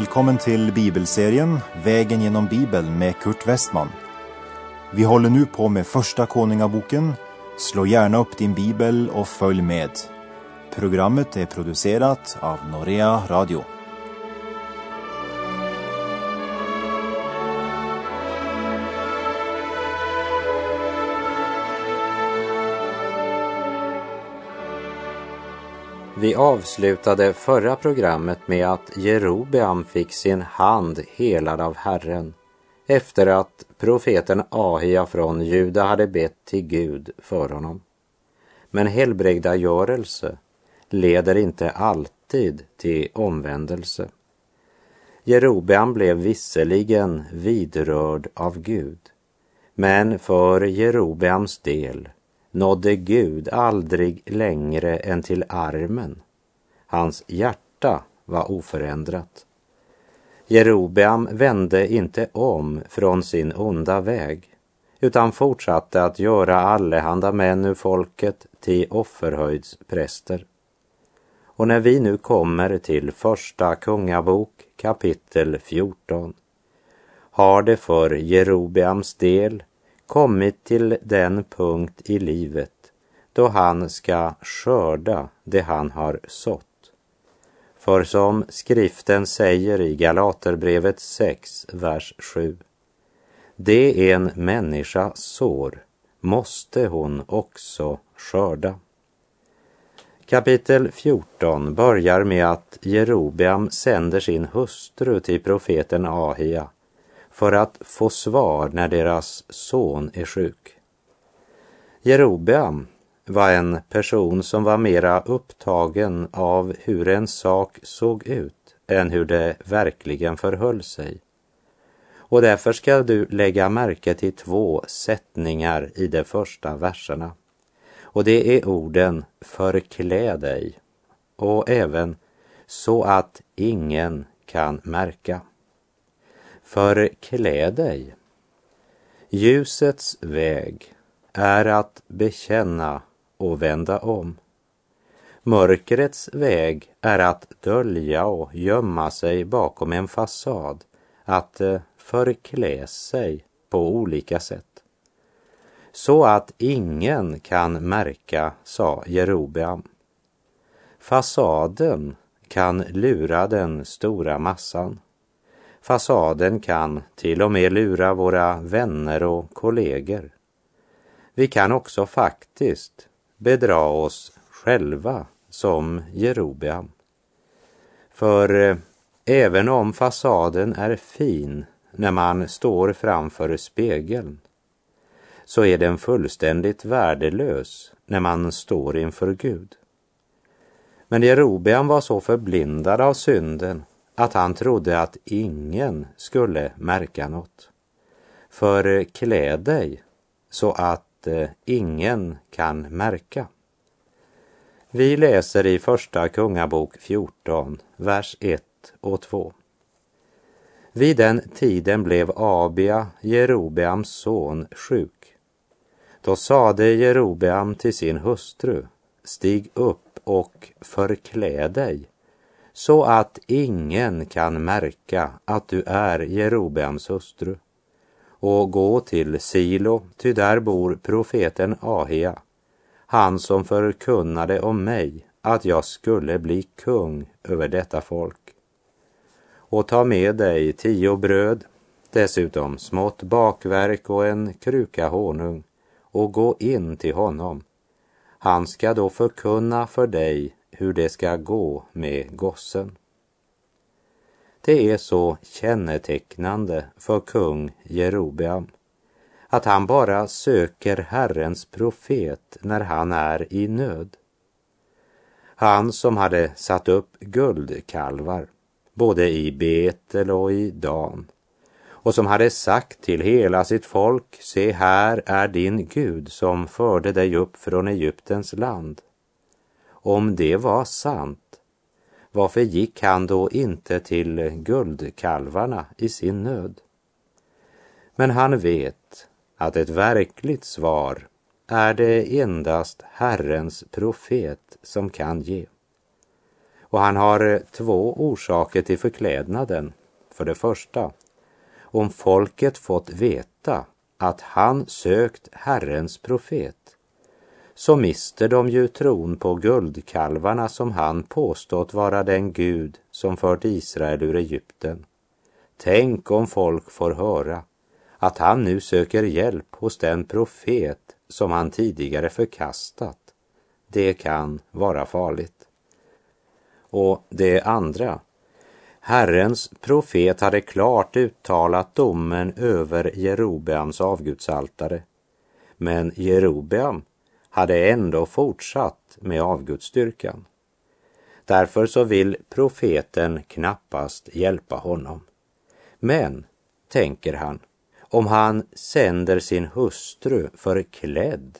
Välkommen till bibelserien Vägen genom Bibeln med Kurt Westman. Vi håller nu på med Första Konungaboken. Slå gärna upp din bibel och följ med. Programmet är producerat av Norea Radio. Vi avslutade förra programmet med att Jerobeam fick sin hand helad av Herren efter att profeten Ahia från Juda hade bett till Gud för honom. Men helbrägdagörelse leder inte alltid till omvändelse. Jerobeam blev visserligen vidrörd av Gud, men för Jerobeams del nådde Gud aldrig längre än till armen. Hans hjärta var oförändrat. Jerobeam vände inte om från sin onda väg utan fortsatte att göra allehanda män ur folket till offerhöjdspräster. Och när vi nu kommer till Första Kungabok kapitel 14 har det för Jerobeams del kommit till den punkt i livet då han ska skörda det han har sått. För som skriften säger i Galaterbrevet 6, vers 7. Det en människa sår måste hon också skörda. Kapitel 14 börjar med att Jerobeam sänder sin hustru till profeten Ahia för att få svar när deras son är sjuk. Jerobeam var en person som var mera upptagen av hur en sak såg ut än hur det verkligen förhöll sig. Och därför ska du lägga märke till två sättningar i de första verserna. Och det är orden förklä dig och även så att ingen kan märka. Förklä dig. Ljusets väg är att bekänna och vända om. Mörkrets väg är att dölja och gömma sig bakom en fasad, att eh, förklä sig på olika sätt. Så att ingen kan märka, sa Jerobeam. Fasaden kan lura den stora massan. Fasaden kan till och med lura våra vänner och kollegor. Vi kan också faktiskt bedra oss själva som Jerobeam. För eh, även om fasaden är fin när man står framför spegeln så är den fullständigt värdelös när man står inför Gud. Men Jerobeam var så förblindad av synden att han trodde att ingen skulle märka något. För eh, klä dig så att eh, ingen kan märka. Vi läser i Första Kungabok 14, vers 1 och 2. Vid den tiden blev Abia, Jerobeams son, sjuk. Då sade Jerobeam till sin hustru, stig upp och förklä dig så att ingen kan märka att du är Jerobeams hustru. Och gå till Silo, ty där bor profeten Ahia, han som förkunnade om mig att jag skulle bli kung över detta folk. Och ta med dig tio bröd, dessutom smått bakverk och en kruka honung och gå in till honom. Han ska då förkunna för dig hur det ska gå med gossen. Det är så kännetecknande för kung Jerobeam att han bara söker Herrens profet när han är i nöd. Han som hade satt upp guldkalvar både i Betel och i Dan och som hade sagt till hela sitt folk, se här är din Gud som förde dig upp från Egyptens land. Om det var sant, varför gick han då inte till guldkalvarna i sin nöd? Men han vet att ett verkligt svar är det endast Herrens profet som kan ge. Och han har två orsaker till förklädnaden. För det första, om folket fått veta att han sökt Herrens profet så mister de ju tron på guldkalvarna som han påstått vara den Gud som fört Israel ur Egypten. Tänk om folk får höra att han nu söker hjälp hos den profet som han tidigare förkastat. Det kan vara farligt. Och det andra. Herrens profet hade klart uttalat domen över Jerobeams avgudsaltare. Men Jerobeam hade ändå fortsatt med avgudsdyrkan. Därför så vill profeten knappast hjälpa honom. Men, tänker han, om han sänder sin hustru förklädd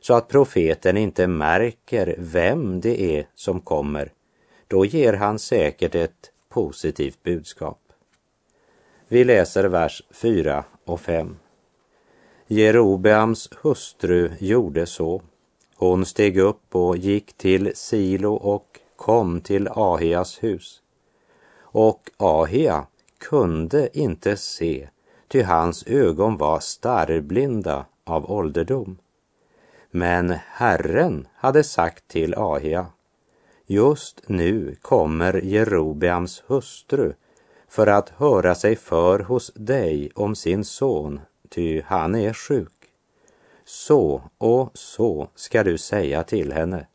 så att profeten inte märker vem det är som kommer, då ger han säkert ett positivt budskap. Vi läser vers 4 och 5. Jerobeams hustru gjorde så. Hon steg upp och gick till Silo och kom till Ahias hus. Och Ahia kunde inte se, ty hans ögon var starrblinda av ålderdom. Men Herren hade sagt till Ahia, just nu kommer Jerobeams hustru för att höra sig för hos dig om sin son ty han är sjuk. Så och så ska du säga till henne.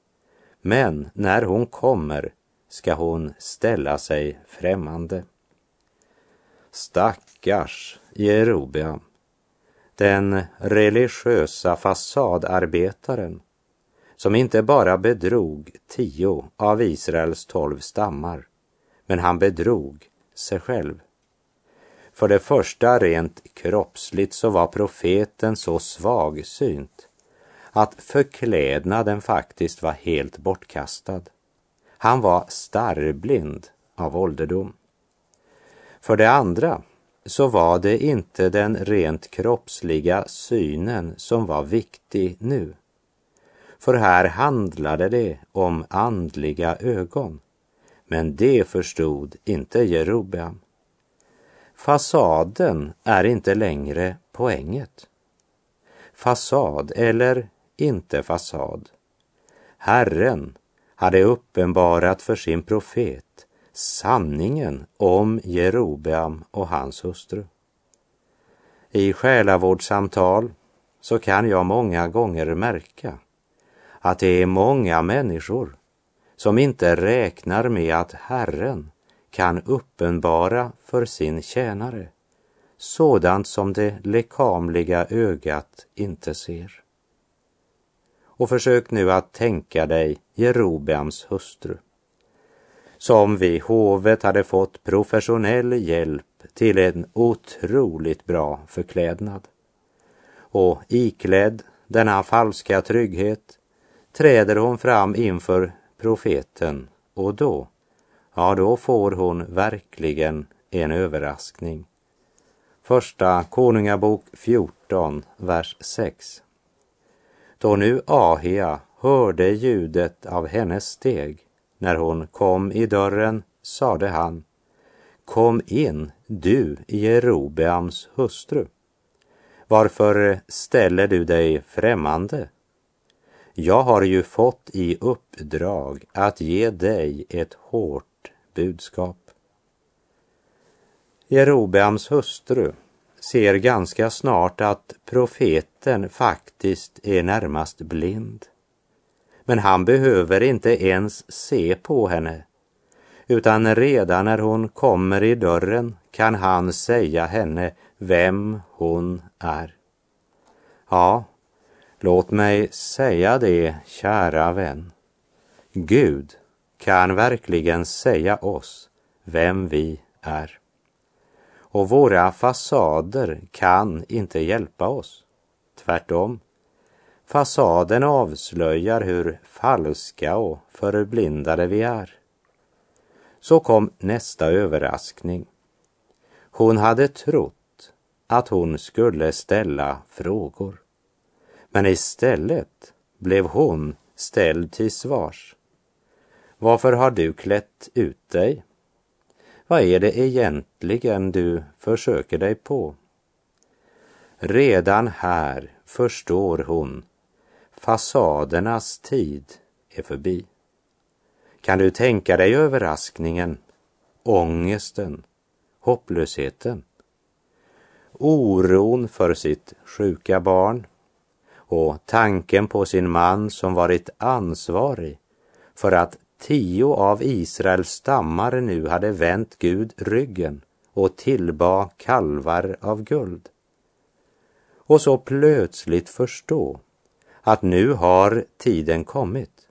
Men när hon kommer ska hon ställa sig främmande. Stackars Jerobeam, den religiösa fasadarbetaren som inte bara bedrog tio av Israels tolv stammar, men han bedrog sig själv. För det första rent kroppsligt så var profeten så svagsynt att förklädnaden faktiskt var helt bortkastad. Han var starrblind av ålderdom. För det andra så var det inte den rent kroppsliga synen som var viktig nu. För här handlade det om andliga ögon. Men det förstod inte Jerobeam. Fasaden är inte längre poänget. Fasad eller inte fasad. Herren hade uppenbarat för sin profet sanningen om Jerobeam och hans hustru. I själavårdssamtal så kan jag många gånger märka att det är många människor som inte räknar med att Herren kan uppenbara för sin tjänare sådant som det lekamliga ögat inte ser. Och försök nu att tänka dig Jerobeams hustru som vid hovet hade fått professionell hjälp till en otroligt bra förklädnad. Och iklädd denna falska trygghet träder hon fram inför profeten och då ja, då får hon verkligen en överraskning. Första Konungabok 14, vers 6. Då nu Ahia hörde ljudet av hennes steg när hon kom i dörren sade han Kom in, du Jerobeams hustru. Varför ställer du dig främmande? Jag har ju fått i uppdrag att ge dig ett hårt budskap. Jerobeams hustru ser ganska snart att profeten faktiskt är närmast blind. Men han behöver inte ens se på henne, utan redan när hon kommer i dörren kan han säga henne vem hon är. Ja, låt mig säga det, kära vän. Gud kan verkligen säga oss vem vi är. Och våra fasader kan inte hjälpa oss. Tvärtom. Fasaden avslöjar hur falska och förblindade vi är. Så kom nästa överraskning. Hon hade trott att hon skulle ställa frågor. Men istället blev hon ställd till svars. Varför har du klätt ut dig? Vad är det egentligen du försöker dig på? Redan här förstår hon fasadernas tid är förbi. Kan du tänka dig överraskningen, ångesten, hopplösheten? Oron för sitt sjuka barn och tanken på sin man som varit ansvarig för att tio av Israels stammar nu hade vänt Gud ryggen och tillbad kalvar av guld. Och så plötsligt förstå att nu har tiden kommit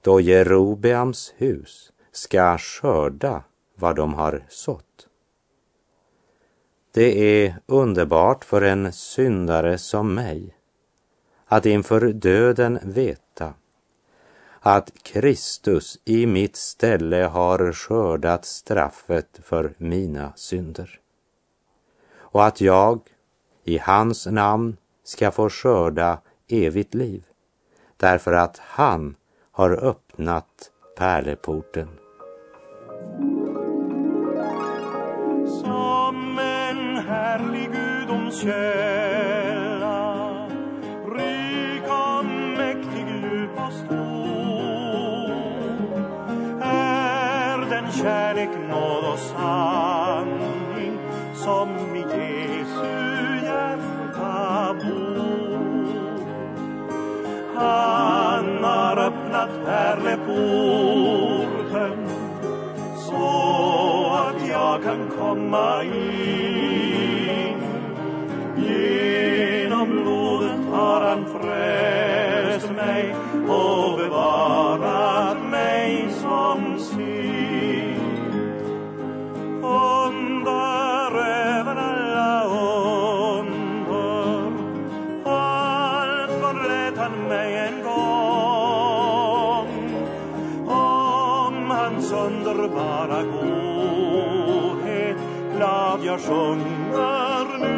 då Jerobeams hus ska skörda vad de har sått. Det är underbart för en syndare som mig att inför döden veta att Kristus i mitt ställe har skördat straffet för mina synder. Och att jag i hans namn ska få skörda evigt liv därför att han har öppnat pärleporten. Som en härlig gudomskälla kärlek, nåd och sanning som i Jesu hjärta bor. Han har öppnat pärleporten så att jag kan komma in. Genom blodet har han frälst mig sjunger nu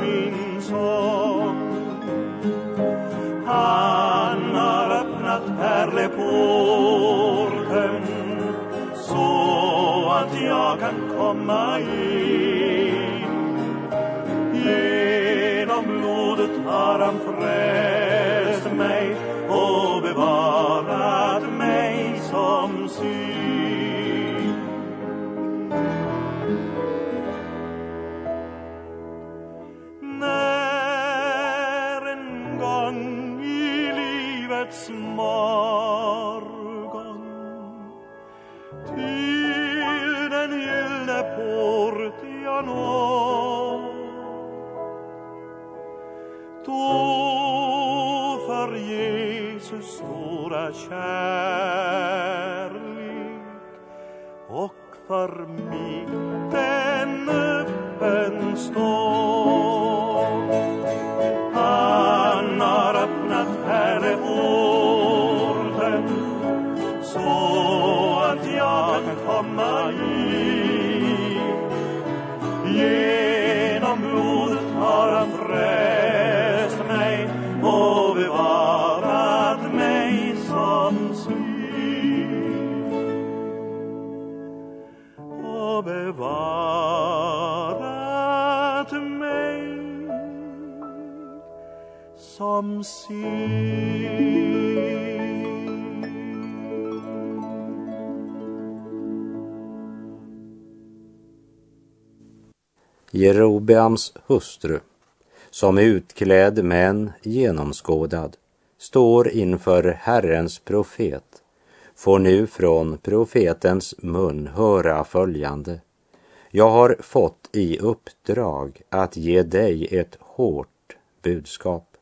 min sång. Han har öppnat pärleporten så att jag kan komma in. Genom blodet har han frälst mig och bevarat mig som sin. Kärlek och för mig den öppen står. Han har öppnat pärleporten så att jag kan komma in. Jerobeams hustru, som är utklädd men genomskådad, står inför Herrens profet, får nu från profetens mun höra följande. Jag har fått i uppdrag att ge dig ett hårt budskap.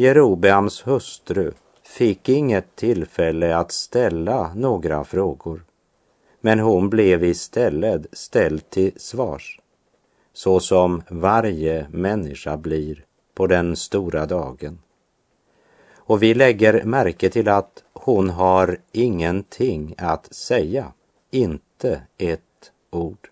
Jerobeams hustru fick inget tillfälle att ställa några frågor, men hon blev istället ställd till svars, så som varje människa blir på den stora dagen. Och vi lägger märke till att hon har ingenting att säga, inte ett ord.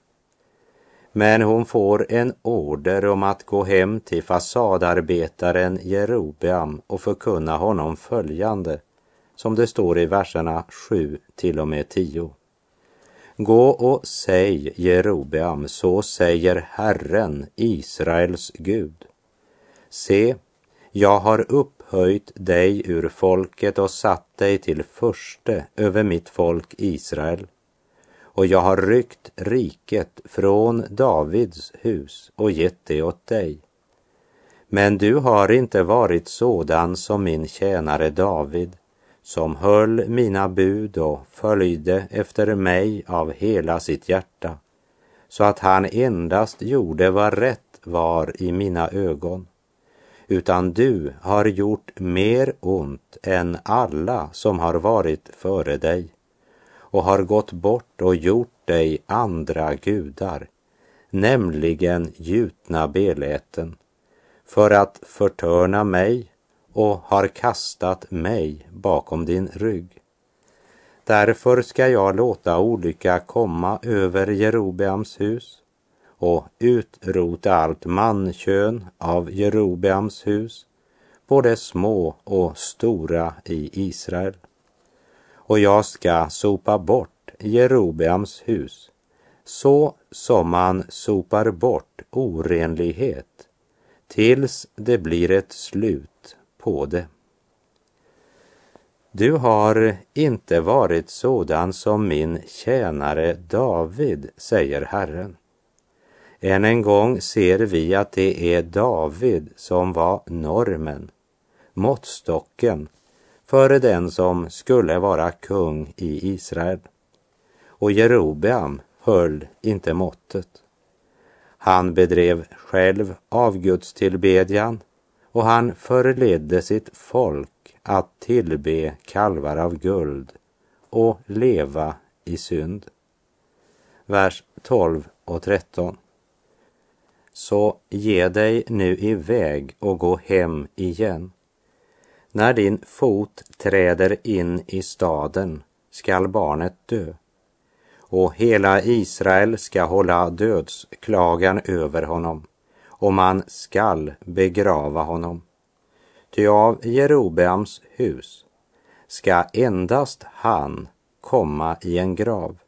Men hon får en order om att gå hem till fasadarbetaren Jerobeam och förkunna honom följande som det står i verserna 7 till och med 10. Gå och säg Jerobeam, så säger Herren, Israels Gud. Se, jag har upphöjt dig ur folket och satt dig till förste över mitt folk Israel. Och jag har ryckt riket från Davids hus och gett det åt dig. Men du har inte varit sådan som min tjänare David, som höll mina bud och följde efter mig av hela sitt hjärta, så att han endast gjorde vad rätt var i mina ögon. Utan du har gjort mer ont än alla som har varit före dig och har gått bort och gjort dig andra gudar, nämligen gjutna beläten, för att förtörna mig och har kastat mig bakom din rygg. Därför ska jag låta olycka komma över Jerobeams hus och utrota allt mankön av Jerobeams hus, både små och stora i Israel. Och jag ska sopa bort Jerobeams hus så som man sopar bort orenlighet tills det blir ett slut på det. Du har inte varit sådan som min tjänare David, säger Herren. Än en gång ser vi att det är David som var normen, måttstocken före den som skulle vara kung i Israel. Och Jerobeam höll inte måttet. Han bedrev själv avgudstillbedjan och han förledde sitt folk att tillbe kalvar av guld och leva i synd. Vers 12 och 13. Så ge dig nu iväg och gå hem igen. När din fot träder in i staden skall barnet dö och hela Israel ska hålla dödsklagan över honom och man skall begrava honom. Ty av Jerobeams hus ska endast han komma i en grav.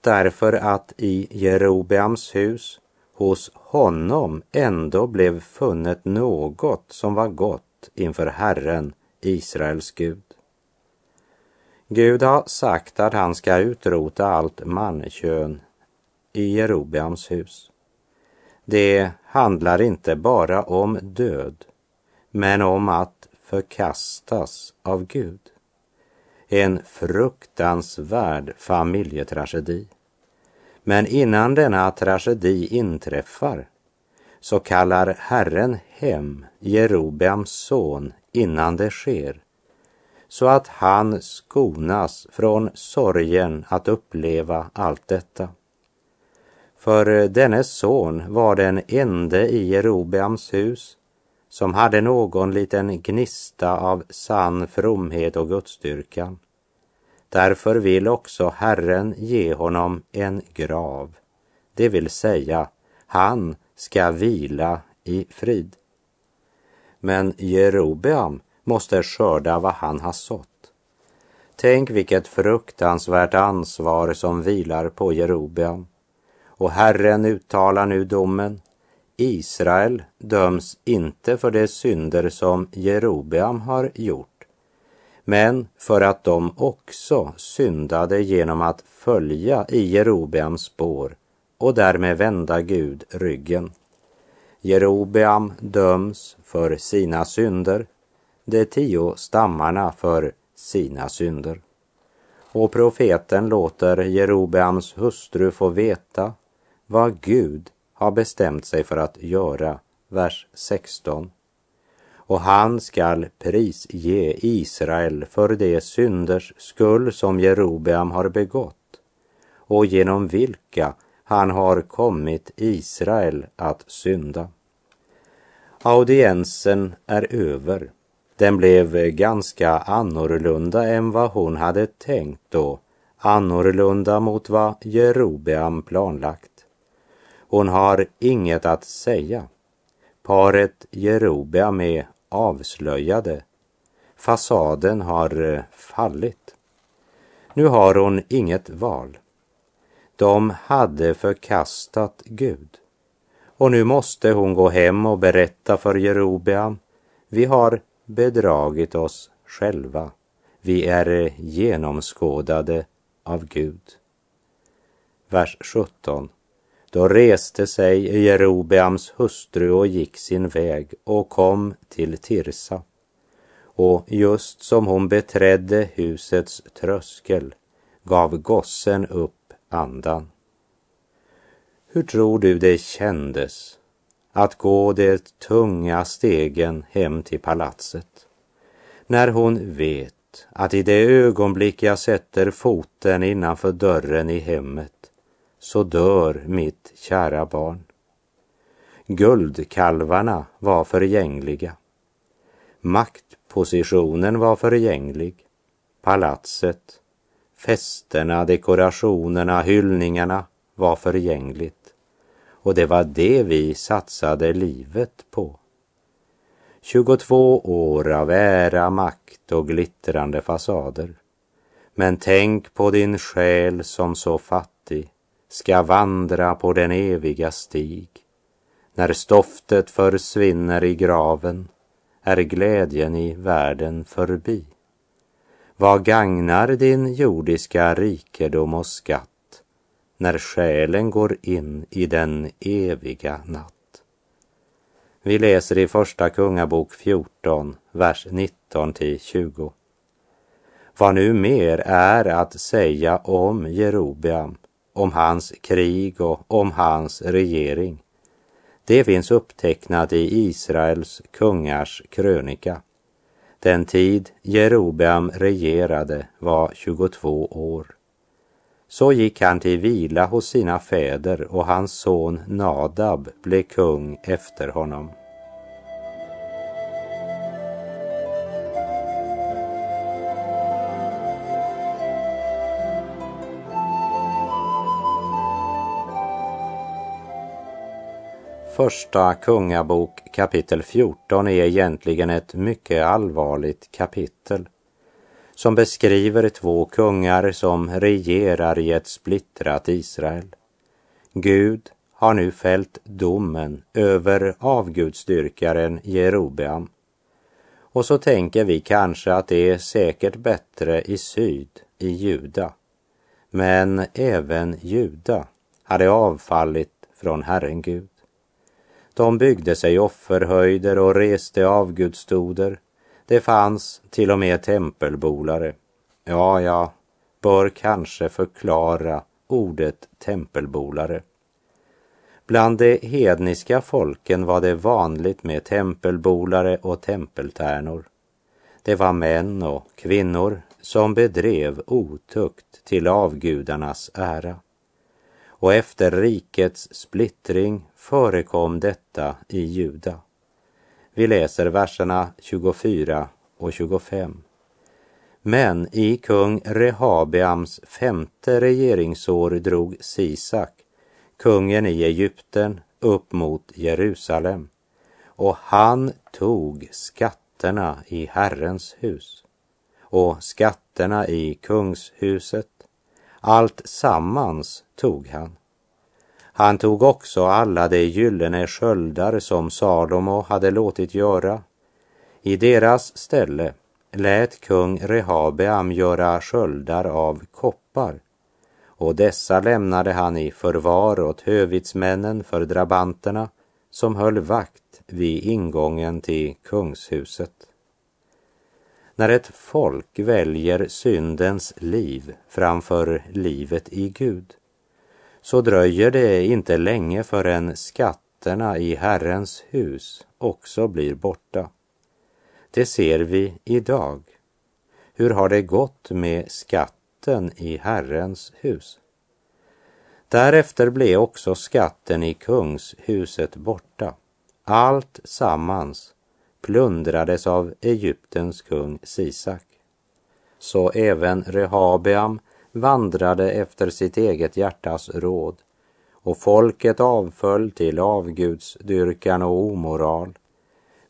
Därför att i Jerobeams hus hos honom ändå blev funnet något som var gott inför Herren, Israels Gud. Gud har sagt att han ska utrota allt mankön i Jerobeams hus. Det handlar inte bara om död, men om att förkastas av Gud. En fruktansvärd familjetragedi. Men innan denna tragedi inträffar så kallar Herren hem Jerobeams son innan det sker så att han skonas från sorgen att uppleva allt detta. För denne son var den ende i Jerobeams hus som hade någon liten gnista av sann fromhet och gudstyrkan. Därför vill också Herren ge honom en grav, det vill säga, han ska vila i frid. Men Jerobeam måste skörda vad han har sått. Tänk vilket fruktansvärt ansvar som vilar på Jerobeam. Och Herren uttalar nu domen. Israel döms inte för de synder som Jerobeam har gjort, men för att de också syndade genom att följa i Jerobeams spår och därmed vända Gud ryggen. Jerobeam döms för sina synder de tio stammarna för sina synder. Och profeten låter Jerobeams hustru få veta vad Gud har bestämt sig för att göra, vers 16. Och han skall prisge Israel för de synders skull som Jerobeam har begått och genom vilka han har kommit Israel att synda. Audiensen är över den blev ganska annorlunda än vad hon hade tänkt och annorlunda mot vad Jerobeam planlagt. Hon har inget att säga. Paret Jerobeam är avslöjade Fasaden har fallit. Nu har hon inget val. De hade förkastat Gud. Och nu måste hon gå hem och berätta för Jerobeam, vi har bedragit oss själva. Vi är genomskådade av Gud. Vers 17. Då reste sig Jerobeams hustru och gick sin väg och kom till Tirsa. Och just som hon beträdde husets tröskel gav gossen upp andan. Hur tror du det kändes att gå de tunga stegen hem till palatset? När hon vet att i det ögonblick jag sätter foten innanför dörren i hemmet så dör mitt kära barn. Guldkalvarna var förgängliga. Maktpositionen var förgänglig. Palatset, festerna, dekorationerna, hyllningarna var förgängligt. Och det var det vi satsade livet på. 22 år av ära, makt och glittrande fasader. Men tänk på din själ som så fattig ska vandra på den eviga stig. När stoftet försvinner i graven är glädjen i världen förbi. Vad gagnar din jordiska rikedom och skatt när själen går in i den eviga natt? Vi läser i Första Kungabok 14, vers 19 till 20. Vad nu mer är att säga om Jerobeam om hans krig och om hans regering. Det finns upptecknat i Israels kungars krönika. Den tid Jerobeam regerade var 22 år. Så gick han till vila hos sina fäder och hans son Nadab blev kung efter honom. Första Kungabok kapitel 14 är egentligen ett mycket allvarligt kapitel som beskriver två kungar som regerar i ett splittrat Israel. Gud har nu fällt domen över avgudstyrkaren Jerobeam. Och så tänker vi kanske att det är säkert bättre i syd, i Juda. Men även Juda hade avfallit från Herren Gud. De byggde sig offerhöjder och reste avgudstoder. Det fanns till och med tempelbolare. Ja, jag bör kanske förklara ordet tempelbolare. Bland de hedniska folken var det vanligt med tempelbolare och tempeltärnor. Det var män och kvinnor som bedrev otukt till avgudarnas ära och efter rikets splittring förekom detta i Juda. Vi läser verserna 24 och 25. Men i kung Rehabeams femte regeringsår drog Sisak, kungen i Egypten, upp mot Jerusalem och han tog skatterna i Herrens hus och skatterna i kungshuset allt sammans tog han. Han tog också alla de gyllene sköldar som Salomo hade låtit göra. I deras ställe lät kung Rehabeam göra sköldar av koppar och dessa lämnade han i förvar åt hövitsmännen för drabanterna som höll vakt vid ingången till kungshuset. När ett folk väljer syndens liv framför livet i Gud så dröjer det inte länge förrän skatterna i Herrens hus också blir borta. Det ser vi idag. Hur har det gått med skatten i Herrens hus? Därefter blev också skatten i kungshuset borta. Allt sammans plundrades av Egyptens kung Sisak. Så även Rehabeam vandrade efter sitt eget hjärtas råd och folket avföll till avgudsdyrkan och omoral.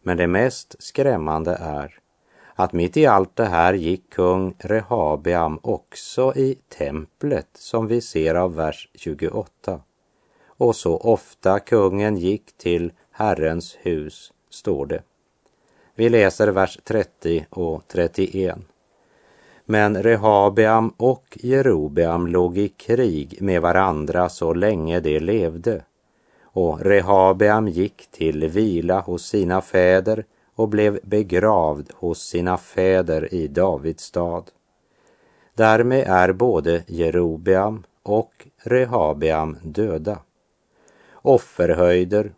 Men det mest skrämmande är att mitt i allt det här gick kung Rehabeam också i templet som vi ser av vers 28. Och så ofta kungen gick till Herrens hus, står det. Vi läser vers 30 och 31. Men Rehabeam och Jerobeam låg i krig med varandra så länge de levde. Och Rehabeam gick till vila hos sina fäder och blev begravd hos sina fäder i Davids stad. Därmed är både Jerobeam och Rehabeam döda. Offerhöjder,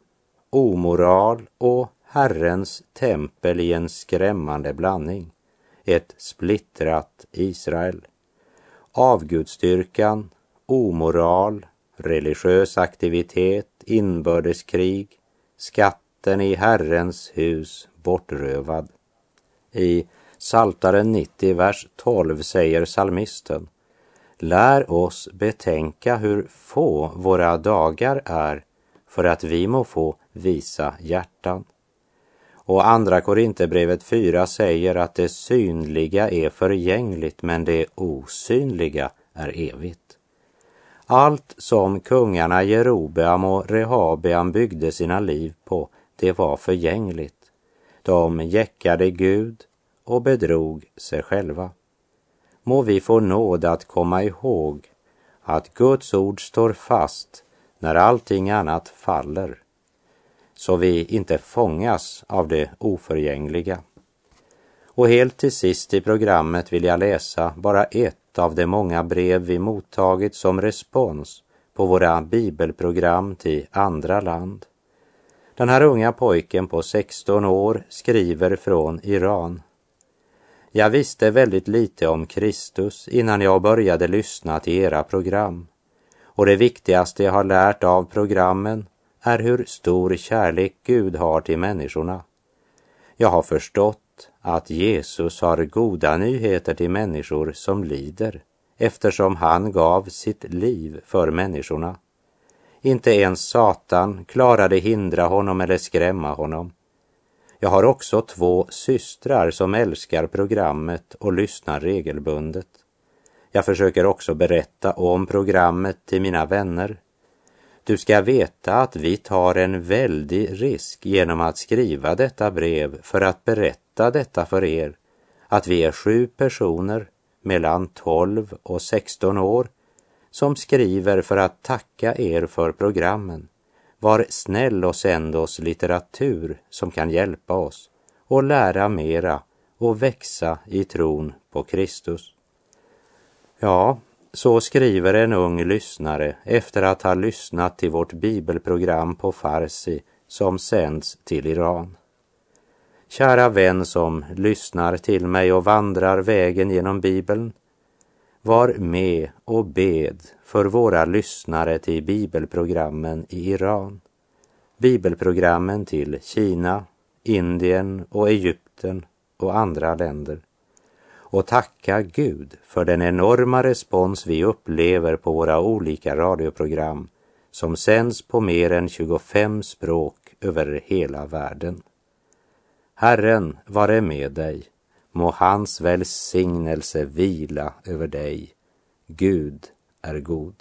omoral och Herrens tempel i en skrämmande blandning. Ett splittrat Israel. Avgudstyrkan, omoral, religiös aktivitet, inbördeskrig, skatten i Herrens hus bortrövad. I Saltaren 90, vers 12 säger salmisten Lär oss betänka hur få våra dagar är för att vi må få visa hjärtan. Och andra Korinthierbrevet 4 säger att det synliga är förgängligt men det osynliga är evigt. Allt som kungarna Jerobeam och Rehabeam byggde sina liv på, det var förgängligt. De jäckade Gud och bedrog sig själva. Må vi få nåd att komma ihåg att Guds ord står fast när allting annat faller, så vi inte fångas av det oförgängliga. Och helt till sist i programmet vill jag läsa bara ett av de många brev vi mottagit som respons på våra bibelprogram till andra land. Den här unga pojken på 16 år skriver från Iran. Jag visste väldigt lite om Kristus innan jag började lyssna till era program. Och det viktigaste jag har lärt av programmen är hur stor kärlek Gud har till människorna. Jag har förstått att Jesus har goda nyheter till människor som lider eftersom han gav sitt liv för människorna. Inte ens Satan klarade hindra honom eller skrämma honom. Jag har också två systrar som älskar programmet och lyssnar regelbundet. Jag försöker också berätta om programmet till mina vänner. Du ska veta att vi tar en väldig risk genom att skriva detta brev för att berätta detta för er, att vi är sju personer mellan 12 och 16 år som skriver för att tacka er för programmen. Var snäll och sänd oss litteratur som kan hjälpa oss och lära mera och växa i tron på Kristus. Ja, så skriver en ung lyssnare efter att ha lyssnat till vårt bibelprogram på farsi som sänds till Iran. Kära vän som lyssnar till mig och vandrar vägen genom Bibeln. Var med och bed för våra lyssnare till bibelprogrammen i Iran. Bibelprogrammen till Kina, Indien och Egypten och andra länder. Och tacka Gud för den enorma respons vi upplever på våra olika radioprogram som sänds på mer än 25 språk över hela världen. Herren vare med dig Må hans välsignelse vila över dig. Gud är god.